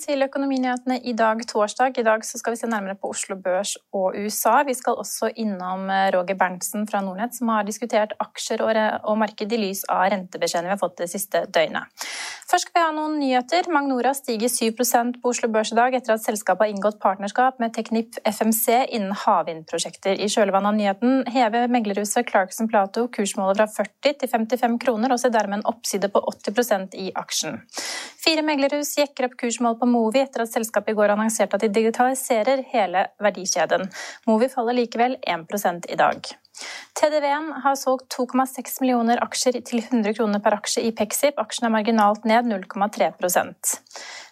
Velkommen til Økonominyhetene i dag, torsdag. I dag skal vi se nærmere på Oslo Børs og USA. Vi skal også innom eh, Roger Berntsen fra Nordnett, som har diskutert aksjer og marked i lys av rentebeskjedene vi har fått det siste døgnet. Først skal vi ha noen nyheter. Magnora stiger 7% på Oslo Børs i dag etter at selskapet har inngått partnerskap med Teknip FMC innen havvindprosjekter. I kjølvannet av nyheten hever meglerhuset Clarkson Plato kursmålet fra 40 til 55 kroner, og ser dermed en oppside på 80% i aksjen. Fire meglerhus jekker opp kursmål på Movi etter at selskapet i går annonserte at de digitaliserer hele verdikjeden. Movi faller likevel 1 i dag. TDV-en har solgt 2,6 millioner aksjer til 100 kroner per aksje i Pexip. Aksjen er marginalt ned 0,3%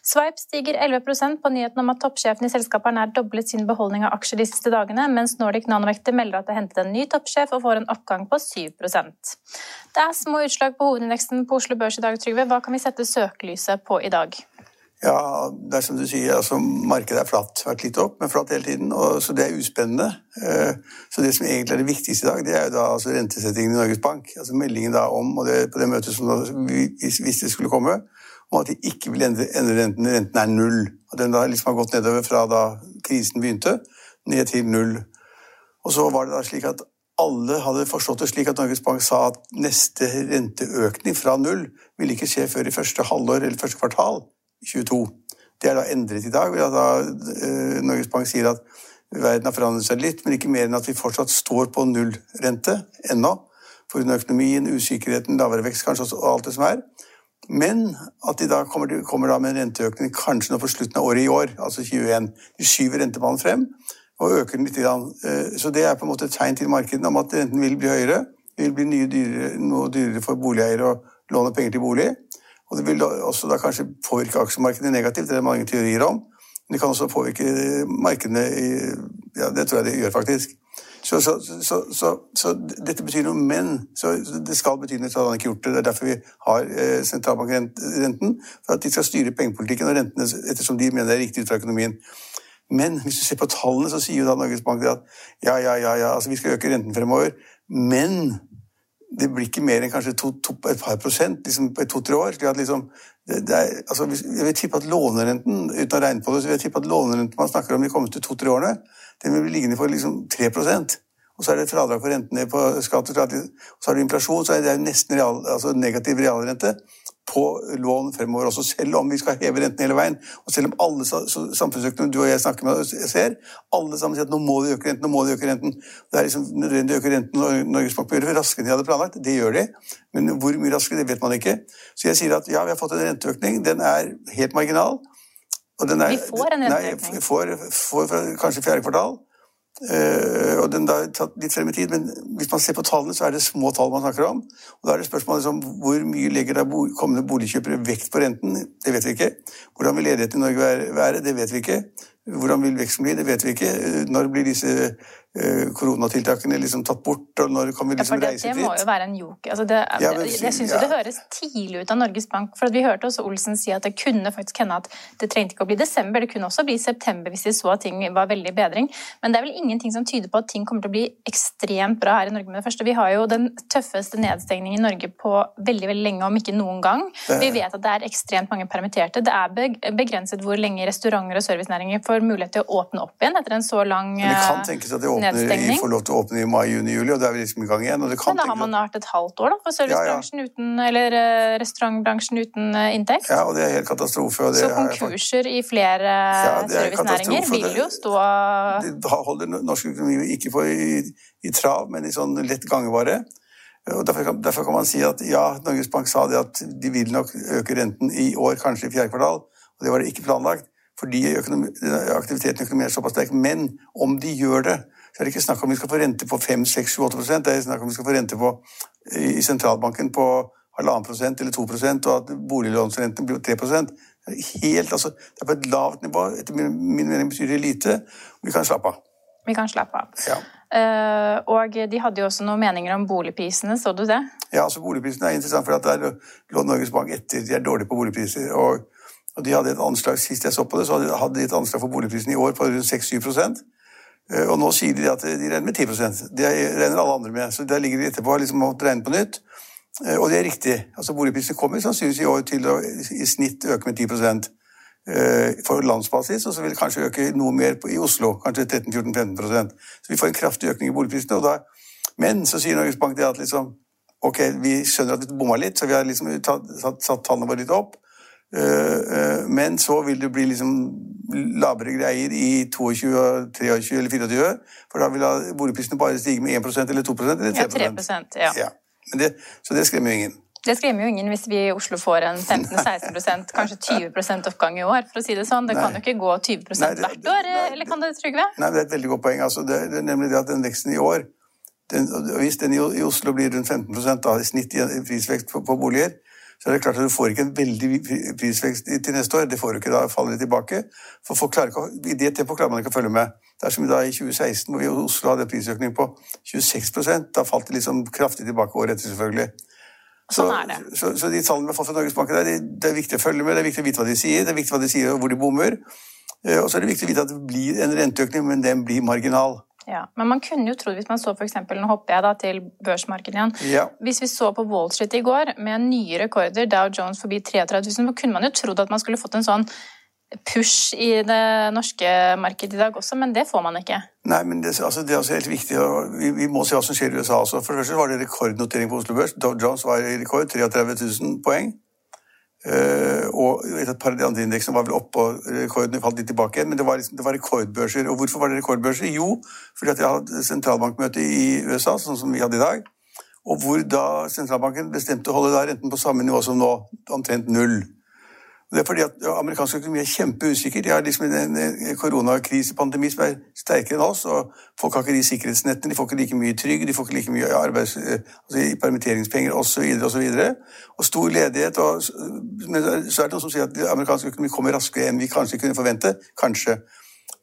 Swipe stiger 11% på nyheten om at toppsjefen i selskapet har nær doblet sin beholdning av aksjer de siste dagene, mens Nordic Nanovekter melder at det er hentet en ny toppsjef og får en oppgang på 7 Det er små utslag på hovedindeksen på Oslo Børs i dag, Trygve. Hva kan vi sette søkelyset på i dag? Ja, det er som du sier, altså markedet er flatt. Vært litt opp, men flatt hele tiden. Og, så det er uspennende. Eh, så det som egentlig er det viktigste i dag, det er jo da altså rentesettingen i Norges Bank. Altså meldingen da om, og det, på det møtet som da, hvis det skulle komme, om at de ikke vil endre, endre renten. Renten er null. Og den da liksom har gått nedover fra da krisen begynte, ned til null. Og så var det da slik at alle hadde forstått det slik at Norges Bank sa at neste renteøkning fra null ville ikke skje før i første halvår eller første kvartal 22. Det er da endret i dag da, eh, Norges Bank sier at verden har forandret seg litt, men ikke mer enn at vi fortsatt står på nullrente ennå. Pga. økonomien, usikkerheten, lavere vekst kanskje og alt det som er. Men at de da kommer, kommer da med en renteøkning kanskje nå på slutten av året i år, altså 2021. De skyver rentebanen frem og øker den litt. Eh, så det er på en måte et tegn til markedene om at renten vil bli høyere. Det vil bli dyrere, noe dyrere for boligeiere å låne penger til bolig. Og det vil også da kanskje påvirke aksjemarkedet negativt, det er mange teorier om. Men det kan også påvirke markedene i Ja, det tror jeg det gjør, faktisk. Så, så, så, så, dette betyr noe, men det skal bety noe, så hadde han ikke gjort det. Det er derfor vi har eh, sentralbankrenten, for at de skal styre pengepolitikken og rentene ettersom de mener det er riktig ut fra økonomien. Men hvis du ser på tallene, så sier jo da Norges Bank at ja, ja, ja, ja altså vi skal øke renten fremover, men det blir ikke mer enn kanskje to, to, et par prosent liksom, på to-tre år. slik at liksom, det, det er, altså, Jeg vil tippe at lånerenten uten å regne på det, så vil jeg tippe at lånerenten man snakker om de kommende to-tre årene, den vil bli liggende på liksom 3% og så er det fradrag for rentene på skatt, og så har du inflasjon, så er det nesten real, altså negativ realrente på lån fremover også, selv om vi skal heve renten hele veien. Og selv om alle samfunnsøkonomer du og jeg snakker med, ser, alle sammen sier at nå må de øke renten, nå må de øke renten. Det er liksom nødvendig å øke renten når Norges Bank gjør det raskere enn de hadde planlagt. Det gjør de, men hvor mye raskere, det vet man ikke. Så jeg sier at ja, vi har fått en renteøkning. Den er helt marginal. Er, vi får en renteøkning? Nei, får, får, får kanskje fjerde kvartal. Uh, og den har tatt litt frem i tid, men hvis man ser på tallene, så er det små tall man snakker om. Og Da er det spørsmålet liksom, hvor mye legger da kommende boligkjøpere vekt på renten? Det vet vi ikke. Hvordan vil ledigheten i Norge være? Det vet vi ikke. Hvordan vil veksten bli? Det vet vi ikke. Når blir disse Eh, koronatiltakene liksom tatt bort, og når kan vi liksom ja, det, reise dit? Det må jo være en joke. Altså det, ja, men, jeg syns ja. det høres tidlig ut av Norges Bank. for Vi hørte også Olsen si at det kunne faktisk hende at det trengte ikke å bli desember, det kunne også bli september hvis de så at ting var veldig bedring. Men det er vel ingenting som tyder på at ting kommer til å bli ekstremt bra her i Norge med det første. Vi har jo den tøffeste nedstengningen i Norge på veldig veldig lenge, om ikke noen gang. Vi vet at det er ekstremt mange permitterte. Det er begrenset hvor lenge restauranter og servicenæringer får mulighet til å åpne opp igjen etter en så lang Men det kan tenkes at det åpner, får lov til å åpne i mai, juni, juli, og da er vi liksom i gang igjen. Men da har man vært et halvt år da, for servicebransjen ja, ja. uten, eller eh, restaurantbransjen uten eh, inntekt? Ja, og det er helt katastrofe. Så konkurser i flere ja, servicenæringer vil jo stå Det holder norsk økonomi ikke på i, i trav, men i sånn lett gangvare. Og derfor kan, derfor kan, man si at ja, Norges Bank sa det at de vil nok øke renten i år, kanskje i fjerde kvartal. Og det var det ikke planlagt fordi økonomi, aktiviteten i økonomien er såpass sterk. Men om de gjør det, så er det ikke snakk om vi skal få rente på 5, 6, 7, 8 Det er snakk om vi skal få rente på, i sentralbanken på halvannen prosent eller 2% og at boliglånsrenten blir 3 det er, helt, altså, det er på et lavt nivå. Etter min mening betyr det lite. Vi kan slappe av. Vi kan slappe av. Ja. Uh, og de hadde jo også noen meninger om boligprisene, så du det? Ja, altså boligprisene er interessant, for der lå Norges Bank etter. De er dårlige på boligpriser. og og de hadde et anslag, Sist jeg så på det, så hadde de et anslag for boligprisene i år på rundt 6-7 eh, Og nå sier de at de regner med 10% Det regner alle andre med. Så der ligger de etterpå og liksom må regne på nytt. Eh, og det er riktig. Altså Boligprisene kommer sannsynligvis i år til å i snitt øke med 10 eh, for landsbasis, og så vil det kanskje øke noe mer i Oslo. Kanskje 13-14-15 Så vi får en kraftig økning i boligprisene. Da, men så sier Norges Bank det at liksom, ok, vi skjønner at vi bomma litt, så vi har liksom tatt, satt, satt tallene våre litt opp. Eh, eh, men så vil det bli liksom lavere greier i 22, 23 eller 24, for da vil boligprisene bare stige med 1% eller 2% eller 3 Ja, 3 ja. ja. Det, så det skremmer jo ingen. Det skremmer jo ingen hvis vi i Oslo får en 15-16% kanskje 20% oppgang i år, for å si det sånn. Det nei. kan jo ikke gå 20 nei, det, hvert år, nei, eller kan det, Trygve? Nei, det er et veldig godt poeng. Altså, det, det, er nemlig det at den veksten i år den, Hvis den i, i, Oslo blir rundt 15 da, i snitt i prisvekst på, på boliger, så er det klart at du får ikke en veldig prisvekst til neste år. Det får du ikke, da faller det tilbake. For folk klarer ikke, I det tempoet klarer man ikke å følge med. Det er som da i 2016, hvor vi i Oslo hadde en prisøkning på 26 Da falt det liksom kraftig tilbake året etter, selvfølgelig. Sånn er det. Så, så, så de tallene vi har fått fra Norges Bank, det det er viktig å følge med, det er viktig å vite hva de sier, det er viktig hva de sier og hvor de bommer. Eh, og så er det viktig å vite at det blir en renteøkning, men den blir marginal. Ja, Men man kunne jo trodd, hvis man så for eksempel, Nå hopper jeg da til børsmarkedet igjen. Ja. Hvis vi så på Wall Street i går med nye rekorder, Dow Jones forbi 33 000, så kunne man jo trodd at man skulle fått en sånn push i det norske markedet i dag også, men det får man ikke. Nei, men det, altså, det er altså helt viktig. Vi, vi, må se hva som skjer i USA også. For det første var det rekordnotering på Oslo Børs. Dow Jones var i rekord, 33 000 poeng. Uh, og de andre indeksene var vel oppe, og rekordene falt litt tilbake igjen. Men det var, liksom, det var, rekordbørser. Og hvorfor var det rekordbørser? Jo, fordi at jeg hadde sentralbankmøte i USA, sånn som vi hadde i dag. Og hvor da sentralbanken bestemte å holde da renten på samme nivå som nå, omtrent null. Det er fordi at amerikansk økonomi er kjempeusikker. De har liksom en koronakrisepandemi som er sterkere enn oss. og Folk har ikke de sikkerhetsnettene, de får ikke like mye trygg, de får ikke like mye arbeids, eh, altså permitteringspenger osv. Og, og, og stor ledighet. Og, men så er det noen som sier at amerikansk økonomi kommer raskere enn vi kanskje kunne forvente. Kanskje.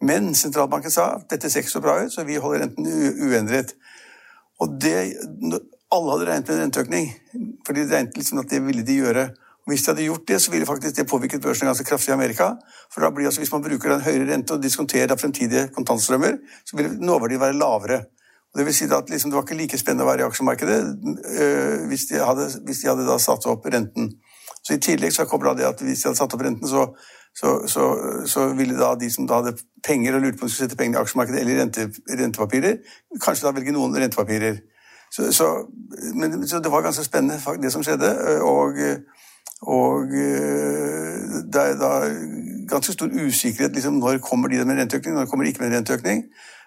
Men sentralbanken sa at dette ser ikke så bra ut, så vi holder renten uendret. Og det, alle hadde regnet med en renteøkning, for de regnet liksom at det ville de gjøre. Hvis de hadde gjort det, så ville faktisk det påvirket børsen ganske kraftig i Amerika. For da blir altså, Hvis man bruker den høyere rente og diskonterer fremtidige kontantstrømmer, så vil nåverdien være lavere. Og det vil si at liksom, det var ikke like spennende å være i aksjemarkedet øh, hvis, de hadde, hvis, de hadde, da satt opp renten. Så I tillegg så kommer det at hvis de hadde satt opp renten, så, så, så, så ville da de som da hadde penger og lurte på om de skulle sette pengene i aksjemarkedet eller i rente, rentepapirer, kanskje da velge noen rentepapirer. Så, men, så det var ganske spennende, det som skjedde. og og eh, det er da ganske stor usikkerhet liksom, når kommer de med renteøkning, når kommer de ikke med renteøkning.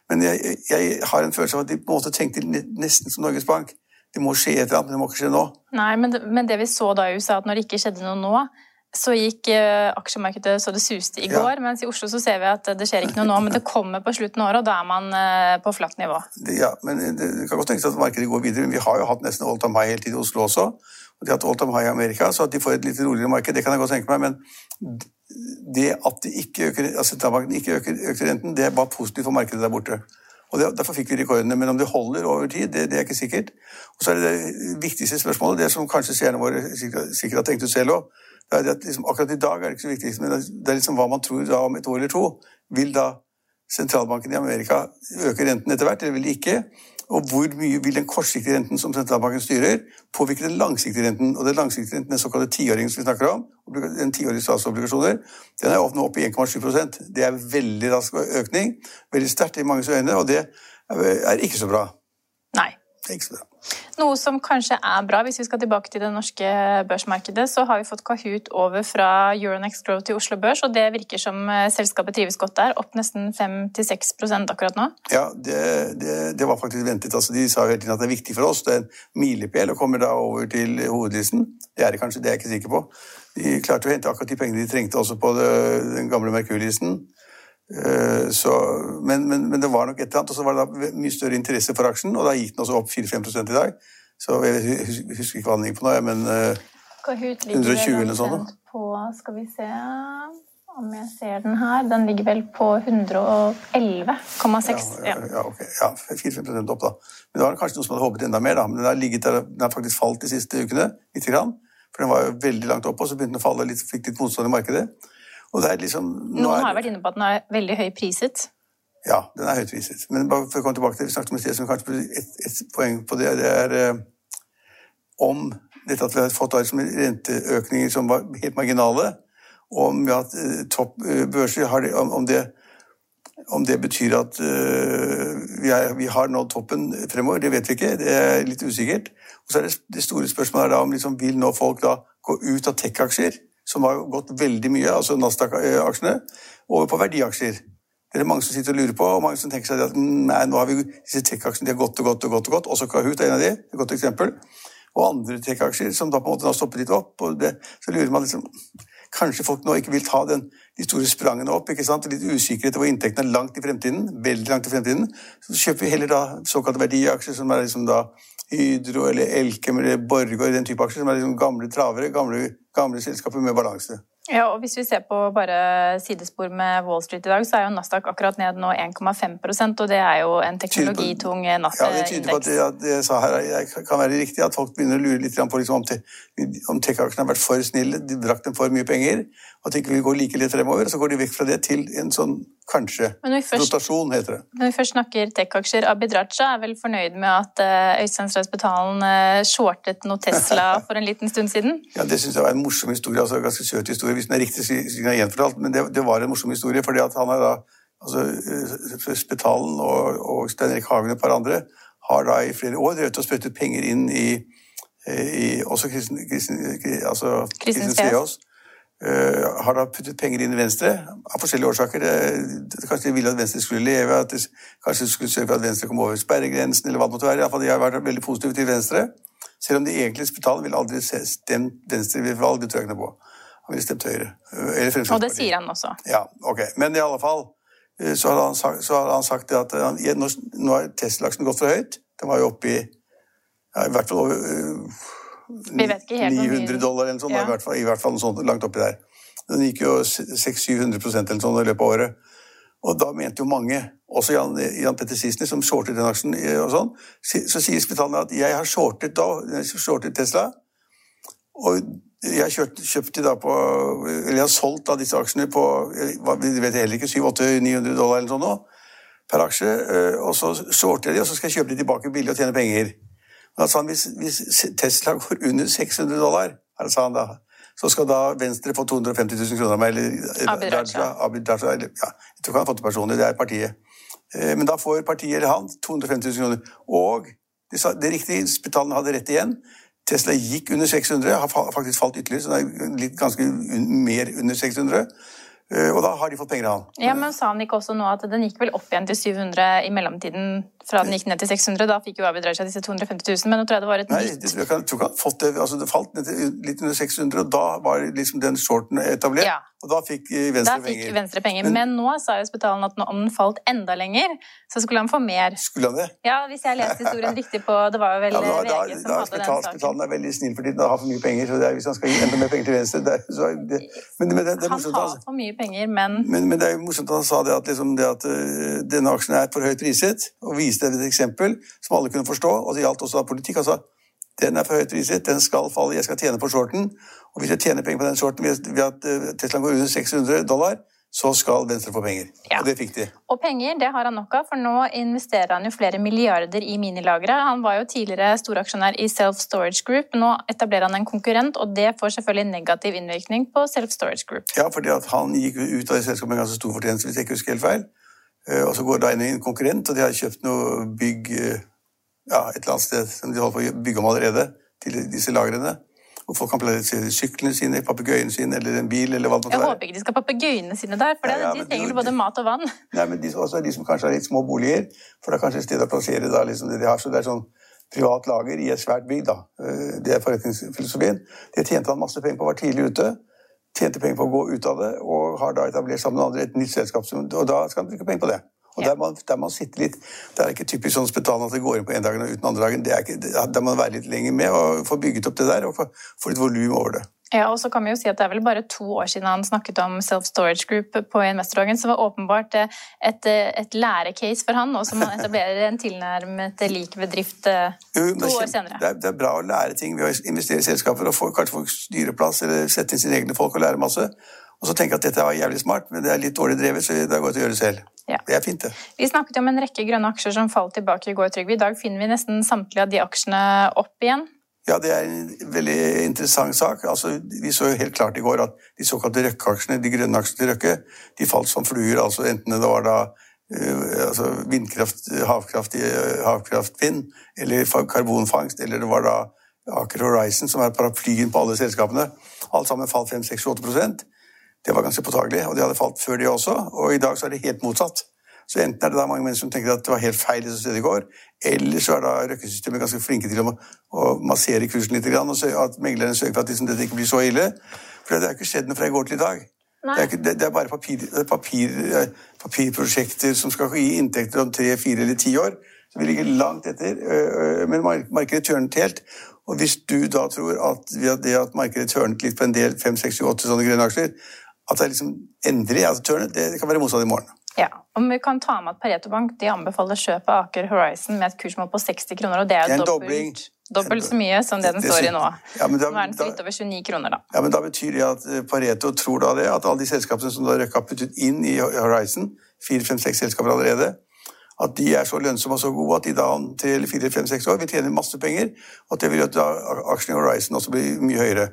Men jeg, jeg, har en følelse av at de på en måte tenkte nesten som Norges Bank. Det må skje et eller annet, men det må ikke skje nå. Nei, men det, men det vi så da i USA, at når det ikke skjedde noe nå, så gikk uh, aksjemarkedet så det suste i går. Ja. Mens i Oslo så ser vi at det skjer ikke noe nå, men det kommer på slutten av året, og da er man uh, på flatt nivå. Det, ja, men det, det kan godt tenkes at markedet går videre. Men vi har jo hatt nesten all time high hele tiden i Oslo også og de har all time high i Amerika, så at de får et litt roligere marked, det kan jeg godt tenke meg. Men det at de ikke øker, altså sentralbanken ikke øker, økte renten, det var positivt for markedet der borte. Og det, Derfor fikk vi rekordene. Men om det holder over tid, det, det, er ikke sikkert. Og så er det det viktigste spørsmålet, det som kanskje seerne våre sikkert, sikkert har tenkt ut selv òg, det er at liksom, akkurat i dag er det ikke så viktig, men det er liksom hva man tror da om et år eller to. Vil da sentralbanken i Amerika øke renten etter hvert, eller vil de ikke? Og hvor mye vil den kortsiktige renten som sentralbanken styrer, påvirke den langsiktige renten? Og den langsiktige renten, den såkalte tiåringen som vi snakker om, den tiårige statsobligasjoner, den er nå oppe i 1,7% Det er veldig rask økning. Veldig sterkt i manges øyne. og det er ikke så bra. Nei. Det er ikke så bra. Noe som kanskje er bra, hvis vi skal tilbake til det norske børsmarkedet, så har vi fått Kahoot over fra Euronext Growth til Oslo Børs, og det virker som eh, selskapet trives godt der. Opp nesten 5-6% akkurat nå. Ja, det, det, det, var faktisk ventet. Altså, de sa jo hele tiden at det er viktig for oss. Det er en milepæl og kommer da over til hovedlisten. Det er det kanskje, det er jeg ikke sikker på. De klarte å hente akkurat de pengene de trengte også på den gamle Merkur-listen. Eh, så, men, men, men, det var nok et eller annet, og så var det mye større interesse for aksjen, og da gikk den også opp 4-5% i dag. Så jeg husker ikke hva den gikk på nå, men uh, 120 eller noe sånt. På, skal vi se om jeg ser den her. Den ligger vel på 111,6. Ja, ja, okay. ja 4-5% opp, da. Men det var kanskje noen som hadde håpet enda mer, da. Men den har, ligget der, den har faktisk falt de siste ukene, lite grann. For den var jo veldig langt oppe, og så begynte den å falle litt, fikk litt motstand i markedet. Liksom, Noen har vært inne på at den er veldig høy priset. Ja, den er høyt priset. Men bare for å komme tilbake til det vi snakket om et sted, som kanskje et, et poeng på det, det er eh, om dette at vi har fått liksom, renteøkninger som var helt marginale, og om vi har hatt eh, topp eh, børser, har det, om, om, det, om, det, betyr at uh, vi, er, vi, har nådd toppen fremover, det vet vi ikke. Det er litt usikkert. Og så er det, det store spørsmålet er da om liksom, vil nå folk da gå ut av tech-aksjer som har gått veldig mye, altså Nasdaq-aksjene, over på verdiaksjer. Det er mange som sitter og lurer på, og mange som tenker seg at nei, nå har vi disse tech-aksjene de har gått og gått og gått. og gått, Også Kahoot er en av de, et godt eksempel. Og andre tech-aksjer som da på en måte har stoppet litt opp. og det, Så lurer man liksom Kanskje folk nå ikke vil ta den, de store sprangene opp. ikke sant? Litt usikkerhet over inntektene er langt i fremtiden. veldig langt i fremtiden, Så kjøper vi heller da såkalte verdiaksjer, som er liksom da Hydro eller Elkem eller Borregaard, den type aksjer, som er liksom gamle travere, gamle, gamle selskaper med balanse. Ja, og Hvis vi ser på bare sidespor med Wall Street i dag, så er jo Nasdaq akkurat ned nå 1,5% og det er jo en teknologitung indeks. Ja, det tyder på at det, at det jeg sa her jeg kan være riktig, at folk begynner å lure litt på liksom, om, om tech-aksjene har vært for snille, de drakk dem for mye penger, at de ikke vil gå like lett fremover. Så går de vekk fra det til en sånn kanskje først, rotasjon, heter det. Når vi først snakker tech-aksjer, Abid Raja er vel fornøyd med at uh, Øystein Strausbetalen uh, shortet noe Tesla for en liten stund siden? Ja, det syns jeg var en morsom historie. altså en Ganske søt historie hvis den er riktig, jeg gjenfortalt, men det, det, var en morsom historie. fordi at han er da, altså eh, Spetalen og, og Stein Erik Hagen og et par andre har da i flere år drevet og spyttet penger inn i, i også Kristin, Kristin, altså, Kristin. Uh, har da puttet penger inn i Venstre av forskjellige årsaker. Det, kanskje de ville at Venstre skulle leve, at de, kanskje skulle sørge for at Venstre kom over sperregrensen, eller hva det måtte være. Iallfall de har vært veldig positive til Venstre. Selv om de egentlig Spetalen ville aldri stemt Venstre ved valg, det tror jeg ikke noe på. Han ville stemt Høyre. Og det sier han også. Ja, ok. Men i alle fall så hadde han sagt, hadde han sagt at han, nå, nå har Tesla-aksjen gått for høyt. Den var jo oppe i ja, i hvert fall over uh, 900 dollar eller sånt, ja. i, hvert fall, i hvert fall noe sånt langt oppi der. Den gikk jo 600-700% eller sånn i løpet av året. Og da mente jo mange, også Jan, Jan Petter Sissener, som shortet den aksjen, og sånn, så sier Spetalen at jeg har shortet, da, shortet Tesla. Og jeg kjøpt, kjøpt de da på Eller jeg har solgt da disse aksjene på jeg vet heller ikke, 700-800-900 dollar eller sånn nå, per aksje. Eh, og så shorter jeg de, og så skal jeg kjøpe de tilbake billig og tjene penger. Da sa han hvis, hvis Tesla går under 600 dollar, sa han da, så skal da Venstre få 250 000 kroner av meg. Eller Abid Raja. Abid Raja eller, ja, jeg tror ikke han har fått det personlig, det er partiet. Eh, men da får partiet eller han 250 000 kroner. Og det, det riktige, spitalen hadde rett igjen. Tesla gikk under 600, har faktisk falt ytterligere, så den er litt ganske mer under 600. Eh, og da har de fått penger av han. Ja, Men sa han ikke også nå at den gikk vel opp igjen til 700 i mellomtiden? Fra den gikk ned til 600, da fikk jo Abid Raja disse 250 000, men nå tror jeg det var et Nei, nytt Nei, jeg tror ikke han fått det. Altså, det falt ned til litt under 600, og da var liksom den shorten etablert. Ja. Og da fikk Venstre da fikk Venstre penger. Men, men, nå sa jo Spetalen at om den falt enda lenger, så skulle han få mer. Skulle han det? Ja, hvis jeg leste historien riktig på Det var jo vel ja, da, VG da, som da, hadde Spetal, den saken. Spetalen er veldig snill for tiden og har for mye penger, så det er, hvis han skal gi enda mer penger til Venstre det, så det, men, men det, det er morsomt, Han har for mye penger, men Men, men det er jo morsomt at han sa det at, liksom, det at uh, denne aksjen er for høyt priset, og viste et eksempel som alle kunne forstå, og det gjaldt også politikk. altså den er for høyt priset, den skal falle, jeg skal tjene på shorten. Og hvis jeg tjener penger på den shorten ved at eh, Tesla går under 600 dollar, så skal Venstre få penger. Ja. Og det fikk de. Og penger det har han nok av, for nå investerer han jo flere milliarder i minilagre. Han var jo tidligere storaksjonær i Self Storage Group. Nå etablerer han en konkurrent, og det får selvfølgelig negativ innvirkning på Self Storage Group. Ja, fordi at han gikk ut av selskapet med ganske stor fortjeneste, hvis jeg ikke husker helt feil. Eh, og så går det inn en konkurrent, og de har kjøpt noe bygg eh, ja, et eller annet sted som de holder på å bygge om allerede, til disse lagrene. Hvor folk kan plassere syklene sine, papegøyene sine eller en bil. eller hva det måtte Jeg håper ikke de skal ha papegøyene sine der, for Ja, ja, de trenger både mat og vann. Nei, men de, også de som kanskje har litt små boliger, for det er kanskje et sted å plassere da, liksom det de har. Så det er sånn privat lager i et svært bygg, da. Eh, Det er forretningsfilosofien. Det tjente han masse penger på, var tidlig ute. Tjente penger på å gå ut av det, og har da etablert sammen med andre et nytt selskap. Og da skal han bruke penger på det. Og Ja. der, man, der man sitter litt Det er ikke typisk sånn spetalen at det går inn på en dag og uten andre dagen. Det er ikke, der må man være litt lenger med og få bygget opp det der og få, få litt volum over det. Ja, og så kan vi jo si at Det er vel bare to år siden han snakket om Self-Storage Group på investordagen, så det var åpenbart eh, et, eh, et lærecase for han, og som han etablerer en tilnærmet lik bedrift eh, to år senere. Det er, det er bra å lære ting ved å investere i selskaper og få, kanskje få styreplass eller sette inn sine egne folk og lære masse. Og så tenke at dette var jævlig smart, men det er litt dårlig drevet, så det er godt å gjøre det selv. Ja. Det er fint, det. Vi snakket om en rekke grønne aksjer som falt tilbake i går, Trygve. I dag finner vi nesten samtlige av de aksjene opp igjen. Ja, det er en veldig interessant sak. Altså, vi så jo helt klart i går at de såkalte Røkke-aksjene, de grønne aksjene til Røkke, de falt som fluer. altså Enten det var da uh, altså vindkraft, havkraft, eh, havkraft, vind, eller karbonfangst, eller det var da Aker Horizon, som er paraplyen på alle selskapene. Alt sammen falt 5-6-8 Det var ganske påtagelig, og de hadde falt før det også. Og i dag så er det helt motsatt. Så enten er det da mange mennesker som tenker at det var helt feil det som skjedde i går, eller så er da Røkke-systemet ganske flinke til å, massere kursen litt, grann, og så, at meglerne sørger for at liksom, dette ikke blir så ille. For det har ikke skjedd noe fra i går til i dag. Det er, ikke, det, det er bare papir, det papir, eh, papirprosjekter som skal gi inntekter om tre, fire eller ti år. Så vi ligger langt etter, men mark- markedet tørnet helt. Og hvis du da tror at det at markedet tørnet litt på en del 5, 6, 7, 8 sånne grønne aksjer, at er liksom endelig altså turnet, det, kan være motsatt i morgen. Ja, og vi kan ta med at Pareto Bank de anbefaler kjøp av Aker Horizon med et kursmål på 60 kroner, og det er Det er en dobling. dobbelt, så mye som det den står i nå. Ja, men da- Nå er den så vidt over 29 kroner, da. Ja, men Da betyr det at eh, Pareto tror da det, at alle de selskapene som da Røkke har puttet inn i Horizon, fire, fem, seks selskaper allerede, at de er så lønnsomme og så gode at de da om tre, eller fire, fem, seks år vil tjene masse penger, og at det vil gjøre at aksjene i Horizon også blir mye høyere.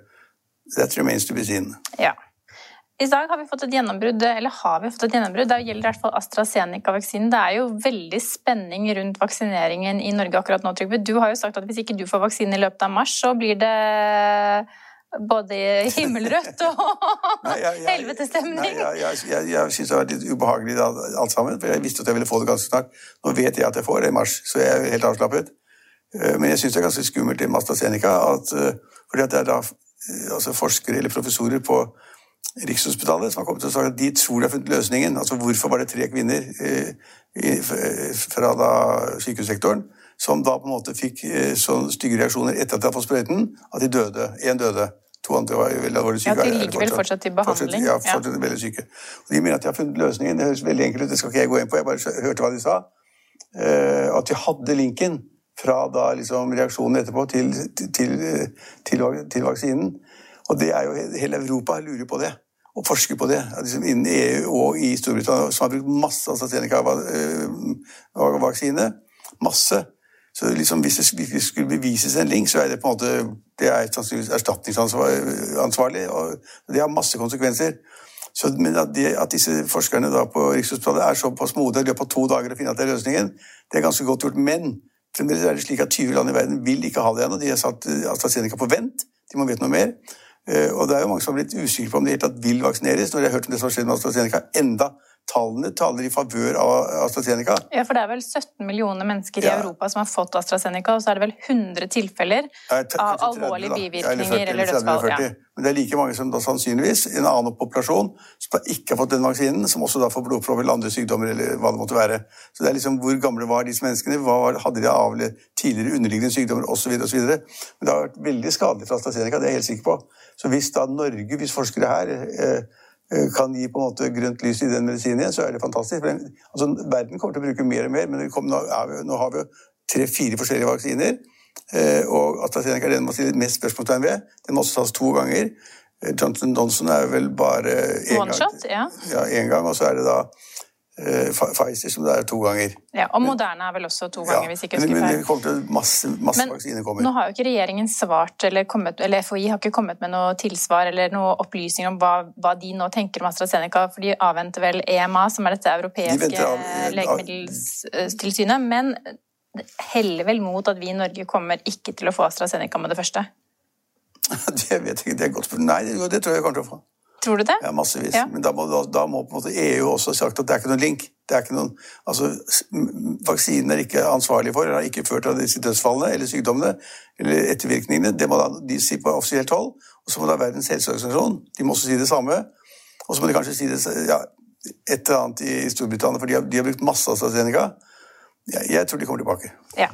That remains to be seen. Ja. I dag har vi fått et gjennombrudd, eller har vi fått et gjennombrudd? Det gjelder i hvert fall AstraZeneca-vaksinen. Det er jo veldig spenning rundt vaksineringen i Norge akkurat nå, Trygve. Du har jo sagt at hvis ikke du får vaksine i løpet av mars, så blir det både himmelrødt og helvetestemning. Jeg, jeg, jeg, jeg syns det vært litt ubehagelig da, alt sammen, for jeg visste at jeg ville få det ganske snart. Nå vet jeg at jeg får det i mars, så jeg er helt avslappet. Eh, Men jeg syns det er ganske skummelt det med AstraZeneca, at, eh, fordi at det er da eh, altså forskere eller professorer på Rikshospitalet som har kommet til å snakke at de tror de har funnet løsningen. Altså hvorfor var det tre kvinner eh, fra da sykehussektoren som da på en måte fikk eh, så stygge reaksjoner etter at de hadde fått sprøyten, at de døde. Én døde. To andre var veldig alvorlig syke. Ja, de er ligger vel fortsatt til behandling. Fortsatt, ja, Ja. fortsatt veldig syke. Og de mener at de har funnet løsningen. Det høres veldig enkelt ut, det skal ikke jeg gå inn på. Jeg bare hørte hva de sa. Eh, at de hadde linken fra da liksom reaksjonen etterpå til, til, til, til, til vaksinen. Og det er jo hele Europa lurer på det. Og forsker på det. Liksom innen EU og i Storbritannia, som har brukt masse AstraZeneca-vaksine. Masse. Så liksom hvis det skulle bevises en link, så er det på en måte det er sannsynligvis erstatningsansvarlig. og Det har masse konsekvenser. Så, men at, de, at disse forskerne da på Rikshospitalet er såpass modige i løpet av to dager å finne at det er løsningen, det er ganske godt gjort. Men fremdeles er det slik at 20 land i verden vil ikke ha det ennå. De har satt eh, AstraZeneca på vent. De må vite noe mer. Eh, Og det er jo mange som har blitt usikre på om de helt tatt vil vaksineres, når de har hørt om det som har skjedd med AstraZeneca. Enda tallene taler i favør av AstraZeneca. Ja, for det er vel 17 millioner mennesker i Ja. Europa som har fått AstraZeneca, og så er det vel 100 tilfeller Er av alvorlige bivirkninger 40, eller dødsfall. Ja. Men det er like mange som da sannsynligvis, en annen populasjon, som ikke har fått den vaksinen, som også da får blodpropp eller andre sykdommer, eller hva det måtte være. Så det er liksom hvor gamle var disse menneskene, hva hadde de av tidligere underliggende sykdommer, osv., osv. Men det har vært veldig skadelig for AstraZeneca, det er jeg helt sikker på. Så hvis da Norge, hvis forskere her eh, kan gi på en måte grønt lys i den medisinen igjen, så er det fantastisk. For den, altså, verden kommer til å bruke mer og mer, men kommer, nå, er vi, nå har vi jo tre-fire forskjellige vaksiner. Eh, og AstraZeneca er den man stiller mest spørsmålstegn ved. Den må også tas to ganger. Eh, Johnson Johnson er vel bare én gang. shot, ja. Ja, én gang. Og så er det da Pfizer, som det er to ganger. Ja, Og Moderna er vel også to ganger, ja, hvis ikke husker feil. Men til masse, masse men, vaksiner kommer. Nå har jo ikke regjeringen svart, eller, kommet, eller, FHI har ikke kommet med noe tilsvar eller noe opplysninger om hva, hva, de nå tenker om AstraZeneca, for de avventer vel EMA, som er dette europeiske de av, legemiddeltilsynet. Men heller vel mot at vi i Norge kommer ikke til å få AstraZeneca med det første? Det vet jeg ikke. Det er godt Nei, det tror jeg jeg kommer til å få. Tror du det? Ja, massevis. Ja. Men da må, da, da må, på en måte EU også ha sagt at det er ikke noen link. Det er ikke noen, altså, Vaksinen er ikke ansvarlig for, eller har ikke ført til disse dødsfallene eller sykdommene eller ettervirkningene. Det må da de si på offisielt hold. Og så må da Verdens helseorganisasjon de må også si det samme. Og så må de kanskje si det ja, et eller annet i Storbritannia, for de har, de har brukt masse AstraZeneca. Ja, jeg tror de kommer tilbake. Ja.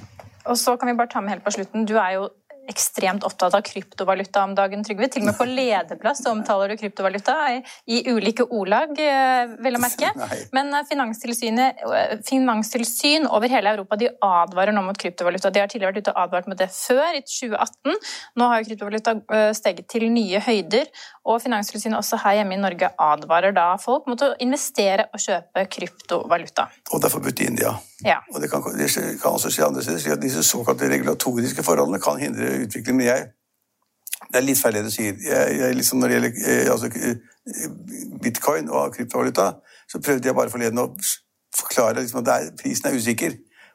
Og så kan vi bare ta med helt på slutten. Du er jo ekstremt opptatt av kryptovaluta om dagen, Trygve. Til og med på lederplass omtaler du kryptovaluta i, i ulike ordlag, vil vel å merke. Men eh, eh, finanstilsyn over hele Europa de advarer nå mot kryptovaluta. De har tidligere vært ute og advart mot det før, i 2018. Nå har jo kryptovaluta steget til nye høyder, og Finanstilsynet også her hjemme i Norge advarer da folk mot å investere og kjøpe kryptovaluta. Og det er forbudt i India. Ja. Og det kan, det kan også skje andre steder, at disse såkalte regulatoriske forholdene kan hindre utvikling. Men jeg Det er litt feil det du sier. Jeg, jeg, liksom når det gjelder eh, altså, eh, bitcoin og kryptovaluta, så prøvde jeg bare forleden å forklare liksom, at er, prisen er usikker.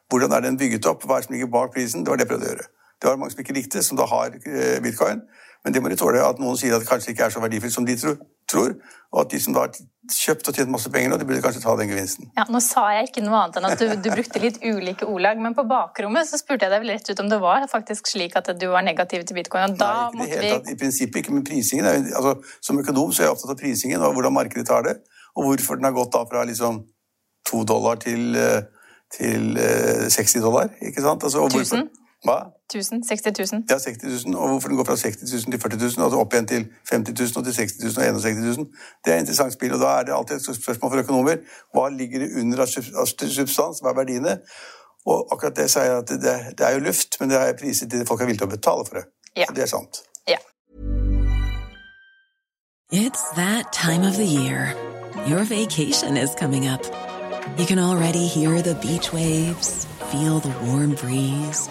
Hvordan er den bygget opp? Hva er det som ligger bak prisen? Det var det jeg prøvde å gjøre. Det var mange som ikke likte, som da har eh, bitcoin. Men det må de tåle at noen sier at det kanskje ikke er så verdifullt som de tror, og at de som da har kjøpt og tjent masse penger nå, de burde kanskje ta den gevinsten. Ja, Nå sa jeg ikke noe annet enn at du, du brukte litt ulike ordlag, men på bakrommet så spurte jeg deg vel rett ut om det var faktisk slik at du var negativ til bitcoin. og da Nei, ikke måtte vi... Tatt, I prinsippet ikke, men prisingen er, altså, Som økonom så er jeg opptatt av prisingen og hvordan markedet tar det, og hvorfor den har gått da fra liksom to dollar til, eh, til 60 eh, dollar. ikke sant? Altså, og? Hvorfor, hva? 1000? 60 000? Ja, 60 000. Og hvorfor den går fra 60 000 til 40 000, og så opp igjen til 50 000 og til 60 000 og 61 000. Det er et interessant spill. Og da er det alltid et spørsmål for økonomer. Hva ligger det under av substans? Hva er verdiene? Og akkurat det sier jeg at det, det, er jo luft, men det er priser til folk er villige til å betale for det. Ja. Og det er sant. Ja. It's that time of the year. Your vacation is coming up. You can already hear the beach waves, feel the warm breeze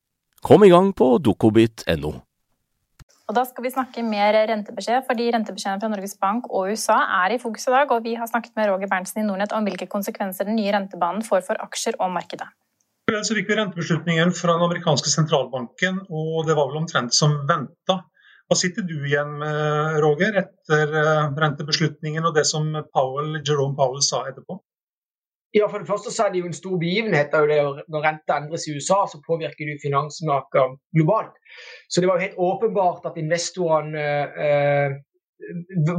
Kom i gang på dokobit.no. Og Da skal vi snakke mer rentebeskjed, fordi rentebeskjedene fra Norges Bank og USA er i fokus i dag. Og vi har snakket med Roger Berntsen i Nordnett om hvilke konsekvenser den nye rentebanen får for aksjer og markedet. Så fikk vi rentebeslutningen fra den amerikanske sentralbanken, og det var vel omtrent som venta. Hva sitter du igjen med, Roger, etter eh, rentebeslutningen og det som Powell, Jerome Powell sa etterpå? Ja, For det første så er det jo en stor begivenhet. Det når renta endres i USA, så påvirker det finansmarkedet globalt. Så det var jo helt åpenbart at investorene eh,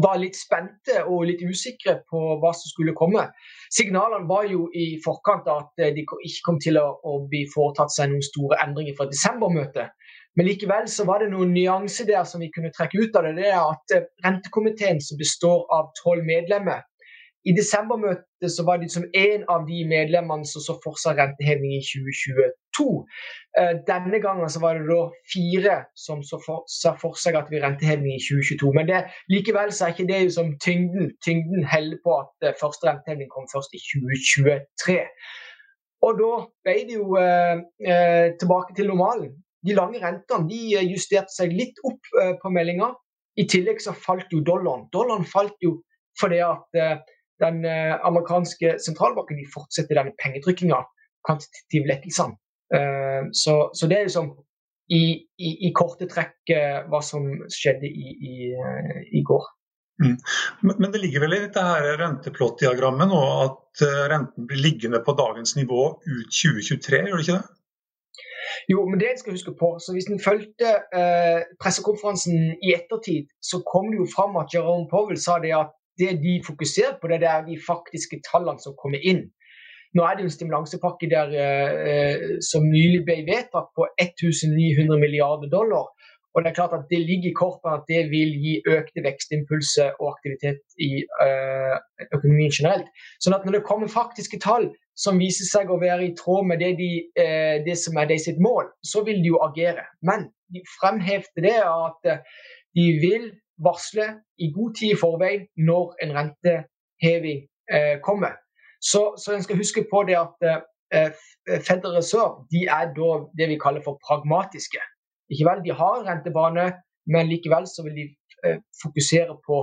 var litt spente og litt usikre på hva som skulle komme. Signalene var jo i forkant at de ikke kom til å, å bli foretatt seg noen store endringer fra desembermøtet. Men likevel så var det noen nyanser der som vi kunne trekke ut av det. Det er at Rentekomiteen, som består av tolv medlemmer, I desembermøtet så var det som en av de medlemmene som så for seg renteheving i 2022. Eh, denne gangen så var det da fire som så for, for seg at vi renteheving i 2022. Men det, likevel så er ikke det som tyngden. Tyngden heller på at eh, første renteheving kom først i 2023. Og da ble det jo eh, eh, tilbake til normalen. De lange rentene de justerte seg litt opp eh, på meldinga. I tillegg så falt jo dollaren. Dollaren falt jo fordi at eh, den eh, amerikanske sentralbanken de fortsetter denne pengetrykkinga, kvantitative lettelsene. Eh, så, så, det er liksom i, i, i korte trekk eh, hva som skjedde i, i, i går. Mm. Men det ligger vel i dette her renteplottdiagrammet nå at renten blir liggende på dagens nivå ut 2023, gjør det ikke det? Jo, men det en skal huske på, så Hvis en fulgte eh, pressekonferansen i ettertid, så kom det jo fram at Jerome Powell sa det at det de fokuserer på, det er de faktiske tallene som kommer inn. Nå er det jo en stimulansepakke der eh, som nylig ble vedtatt på 1900 milliarder dollar. Og Det er klart at det ligger i kortene at det vil gi økte vekstimpulser og aktivitet i eh, økonomien generelt. Sånn at når det kommer faktiske tall som viser seg å være i tråd med det, de, eh, det som er de sitt mål, så vil de jo agere. Men de fremhevde det at de vil varsle i god tid i forveien når en renteheving eh, kommer. Så, så, en skal huske på det at eh, Federal Reserve de er da det vi kaller for pragmatiske. Ikke vel, De har en rentebane, men likevel så vil de eh, fokusere på,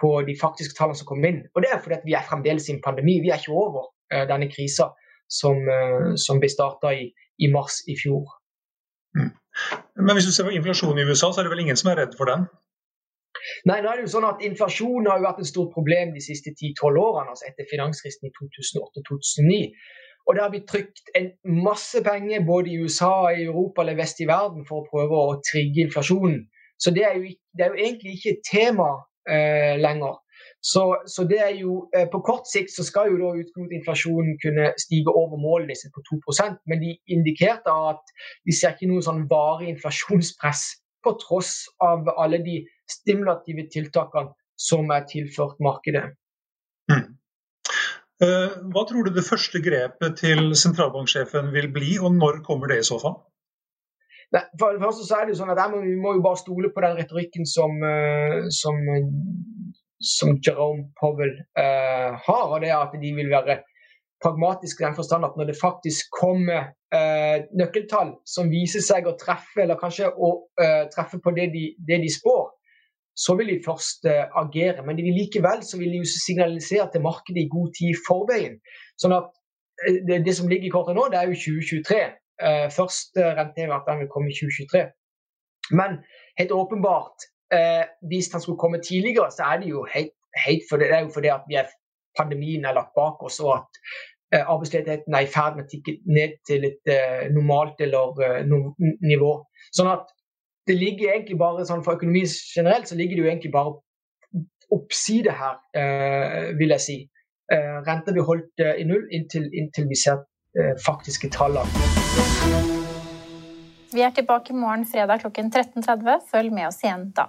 på, de faktiske tallene som kommer inn. Og Det er fordi at vi er fremdeles i en pandemi. Vi er ikke over eh, denne krisa som, eh, som ble starta i, i, mars i fjor. Mm. Men hvis du ser på inflasjonen i USA, så er det vel ingen som er redd for den? Nei, nå er det jo sånn at Inflasjon har jo vært et stort problem de siste 10-12 årene, altså etter finanskrisen i 2008-2009. Og det har blitt trykt en masse penger både i USA, i Europa eller vest i verden for å prøve å trigge inflasjonen. Så det er jo, det er jo egentlig ikke et tema eh, lenger. Så, så, det er jo, eh, På kort sikt så skal jo da inflasjonen kunne stige over målet sitt på 2% men de indikerte at de ser ikke noe sånn varig inflasjonspress på tross av alle de stimulative tiltakene som er tilført markedet. Mm. Eh, hva tror du det første grepet til sentralbanksjefen vil bli, og når kommer det i så fall? Nei, for det første så er det jo sånn at må, Vi må jo bare stole på den retorikken som, eh, som, som Jerome Powell eh, har. og det er At de vil være pragmatiske i den forstand at når det faktisk kommer eh, nøkkeltall som viser seg å treffe, eller kanskje å eh, treffe på det de, det de spår, så vil de først uh, agere. Men de vil likevel så vil de jo signalisere til markedet i god tid i forveien. Sånn at uh, det, det, som ligger i kortet nå, det er jo 2023. Uh, først uh, renteheving at den vil komme i 2023. Men helt åpenbart, hvis den skulle komme tidligere, så er det jo helt, helt for det, det er jo fordi at vi er, pandemien er lagt bak oss, og at arbeidsledigheten er i ferd med å tikke ned til et normalt eller nivå. Sånn at det ligger egentlig bare sånn For økonomi generelt så ligger det jo egentlig bare oppside her, eh, vil jeg si. Eh, renta blir holdt eh, i null inntil, inntil vi ser eh, faktiske tallene. Vi er tilbake i morgen fredag klokken 13.30. Følg med oss igjen da.